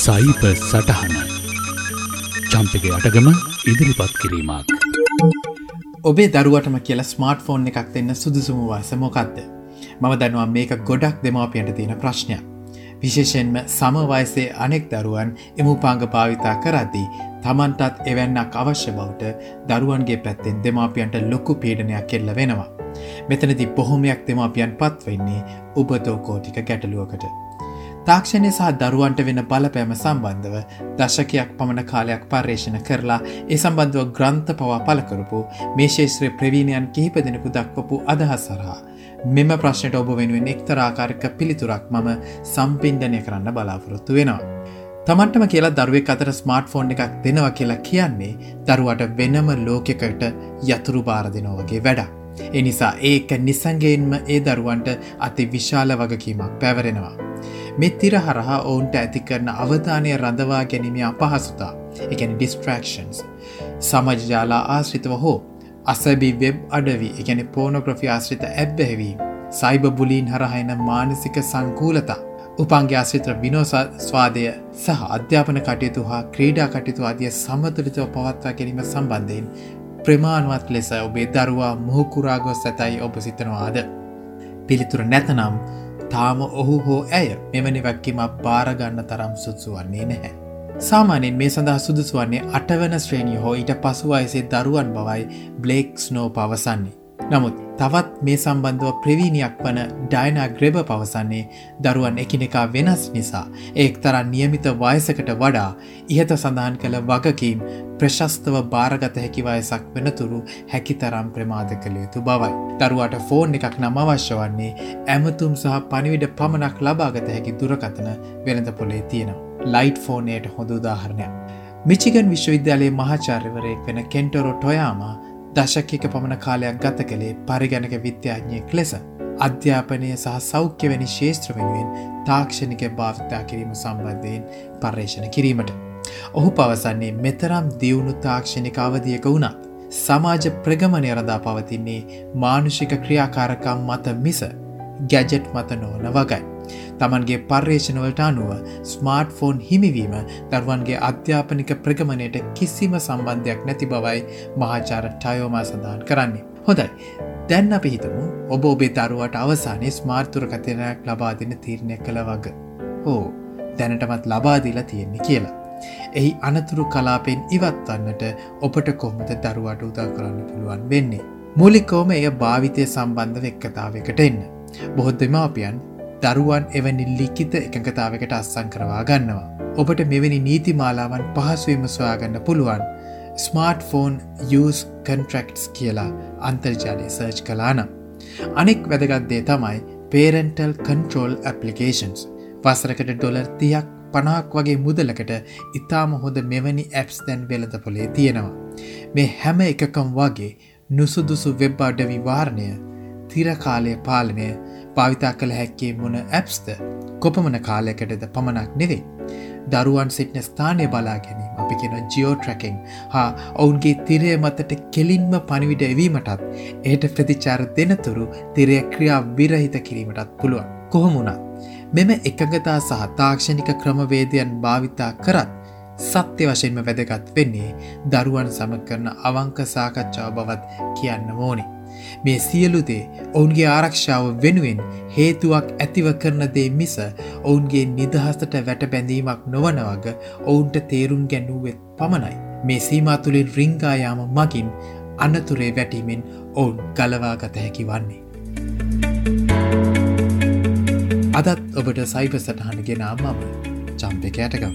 සයිප සටහන චම්පක අටගම ඉදිරිපත් කිරීමක් ඔබේ දරුවටම කියලා ස්මාර්ට් ෆෝන් එකක් දෙන්න සුදුසුම වාස මොකක්ද මම දන්නවා මේක ගොඩක් දෙමාපියන්ට තියෙන ප්‍රශ්නයක් විශේෂෙන්ම සමවයසේ අනෙක් දරුවන් එමුපාංග භාවිතා කරද්දී තමන්ටත් එවැන්නක් අවශ්‍ය බවට දරුවන්ගේ පැත්තෙන් දෙමාපියන්ට ලොකු පීඩනයක් කෙල්ල වෙනවා. මෙතනති බොහොමයක් දෙමාපියන් පත්වෙන්නේ උබතෝකෝටික ගැටලුවකට. තාක්ෂණය සහ දරුවන්ට වෙන බලපෑම සම්බන්ධව දශකයක් පමණ කාලයක් පර්යේෂණ කරලා ඒ සම්බන්ධව ග්‍රන්ථ පවා පලකරපු මේ ශේත්‍රය ප්‍රවීණයන් කිහිප දෙනෙකු දක්වපු අදහස් සරහා. මෙම ප්‍රශ්නයට ඔබ වෙනුවෙන් එක්තරාකාරක පිළිතුරක් මම සම්පින්ඩනය කරන්න බලාපොරොත්තු වෙනවා. තමන්ටම කියලා දරුවෙක් අතර ස්මාර්ට් ෆෝන් එකක් දෙනවා කියලා කියන්නේ දරුවට වෙනම ලෝකෙකට යතුරු බාර දෙනෝවගේ වැඩක්. එනිසා ඒක නිසංගයෙන්ම ඒ දරුවන්ට අති විශාල වගකීමක් පැවරෙනවා. මෙ තිර හරහා ඔවුන්ට ඇති කරන අවධානය රඳවා ගැනීම අපහසුතා එකැන ඩිස්ට්‍රක්ෂන්ස් සමජජාලා ආශ්‍රිතව හෝ අසබි වෙබ් අඩවි එකැන පෝනොග්‍රෆි ආශ්‍රිත ඇබ්බැහැවීම සයිබ බුලීන් හරහයින මානසික සංකූලතා උපන්ගේ ආශ්‍රිත්‍ර විනෝස ස්වාදය සහ අධ්‍යාපන කටයුතු හා ක්‍රීඩා කටයුතු අදිය සමතුලිතව පවත්වා කිරීම සම්බන්ධයෙන් ප්‍රමාණවත් ලෙස ඔබේ දරුවා මුහකුරාගොස් ඇතයි ඔබ සිතනවාද. පිළිතුර නැතනම් තාම ඔහු හෝ ඇය මෙවැනි වැක්කිමක් බාරගන්න තරම් සුත්සු වන්නේ නැහැ. සාමානෙන් මේ සඳහා සුදුසු වන්නේ අටවන ශ්‍රේණිය හෝ ඊට පසු අයසේ දරුවන් බවයි බ්ලේක් ස්නෝ පවසන්නේ. නමුත් තවත් මේ සම්බන්ධව ප්‍රවීණයක් වන ඩයිනා ග්‍රෙබ පවසන්නේ දරුවන් එකිනෙකා වෙනස් නිසා ඒක් තරන් නියමිත වයසකට වඩා ඉහත සඳහන් කළ වගකීම් ප්‍රශස්තව භාරගත හැකි වයසක් වෙනතුරු හැකි තරම් ප්‍රමාද කළ යුතු බවයි. දරුවට ෆෝන් එකක් නම අවශ්‍ය වන්නේ ඇමතුම් සහ පනිවිඩ පමණක් ලබාගත හැකි දුරකතන වෙළඳ පොලේ තියෙනවා. ලයිට් ෆෝනයට හොඳ උදාහරණයක්. මිචිගන් විශ්වවිද්‍යාලයේ මහාචාර්යවරයෙක් වෙන කෙන්ටොරෝ ටොයාමා දශක්කික පමණ කාලයක් ගත කළේ පරිගණක විද්‍යාඥයෙක් ලෙස. අධ්‍යාපනය සහ සෞඛ්‍ය වැනි ශේත්‍ර වෙනුවෙන් තාක්ෂණික භාවිතා කිරීම සම්බන්ධයෙන් පර්යේෂණ කිරීමට. ඔහු පවසන්නේ මෙතරම් දියුණු තාක්ෂණික අවදියක වුණා. සමාජ ප්‍රගමණය රදා පවතින්නේ මානුෂික ක්‍රියාකාරකම් මත මිස ගැජෙට් මත නොවන වගයි. තමන්ගේ පර්යේෂණවලට අනුව ස්මාර්ට් ෆෝන් හිමිවීම දරුවන්ගේ අධ්‍යාපනික ප්‍රගමණයට කිසිම සම්බන්ධයක් නැති බවයි මහාචාර ටයෝමා සඳහන් කරන්නේ. හොඳයි. දැන් අපි හිතමු ඔබ ඔබේ දරුවට අවසානයේ ස්මාර්තුරකතිනයක් ලබාදින තීරණය කළ වග. හෝ දැනටමත් ලබාදීලා තියෙන්නේ කියලා. එහි අනතුරු කලාපෙන් ඉවත්වන්නට ඔබට කොහොමද දරුවට උදා කරන්න පුළුවන් වෙන්නේ. මුලිකෝම එය භාවිතය සම්බන්ධ එක්කතාවකට එන්න. බොහොත් දෙමාපියන් දරුවන් එවැනි ලිකිත එකඟතාවකට අස්සං කරවා ගන්නවා. ඔබට මෙවැනි නීතිමාලාවන් පහසුවම සොයාගන්න පුළුවන් ස්මාර්ට ෆෝන් යස් කන්ට්‍රක්ටස් කියලා අන්තර්ජාලය සර්ච් කලානම්. අනෙක් වැදගත්දේ තමයි පේරෙන්ටල් කන්ට්‍රෝල් ඇපලිකේන්ස් වසරකට ඩොලර් තියක් පනාක් වගේ මුදලකට ඉතාම හොඳ මෙවැනි ඇප්ස් දැන් වෙලද පොලේ තියෙනවා. මේ හැම එකකම් වගේ නුසුදුසු වෙබ් අඩවි වාරණය තිරකාලය පාලනය භාවිතා කළ හැක්කේ මොන ඇප්ස්ද කොපමන කාලයකටද පමණක් නෙවේ. දරුවන් සිටින ස්ථානය බලා ගැනීම අපි කෙන ජියෝට්‍රැකින් හා ඔවුන්ගේ තිරය මතට කෙලින්ම පනිවිඩ එවීමටත් එයට ප්‍රතිචාර දෙනතුරු තිරය ක්‍රියා විරහිත කිරීමටත් පුළුවන්. කොහොමුණත් මෙම එකගතා සහ තාක්ෂණික ක්‍රමවේදයන් භාවිතා කරත් සත්‍ය වශයෙන්ම වැදගත් වෙන්නේ දරුවන් සම කරන අවංක සාකච්ඡාව බවත් කියන්න ඕනේ. මේ සියලුදේ ඔවුන්ගේ ආරක්ෂාව වෙනුවෙන් හේතුවක් ඇතිව කරන දේ මිස ඔවුන්ගේ නිදහසට වැට බැඳීමක් නොවනවග ඔවුන්ට තේරුම් ගැනුවෙත් පමණයි. මේ සීමා තුළින් රිංගායාම මගින් අනතුරේ වැටීමෙන් ඔවුන් ගලවා ගත හැකි වන්නේ. අදත් ඔබට සයිප සටහන ගෙනා මම චම්ප කෑටකම්.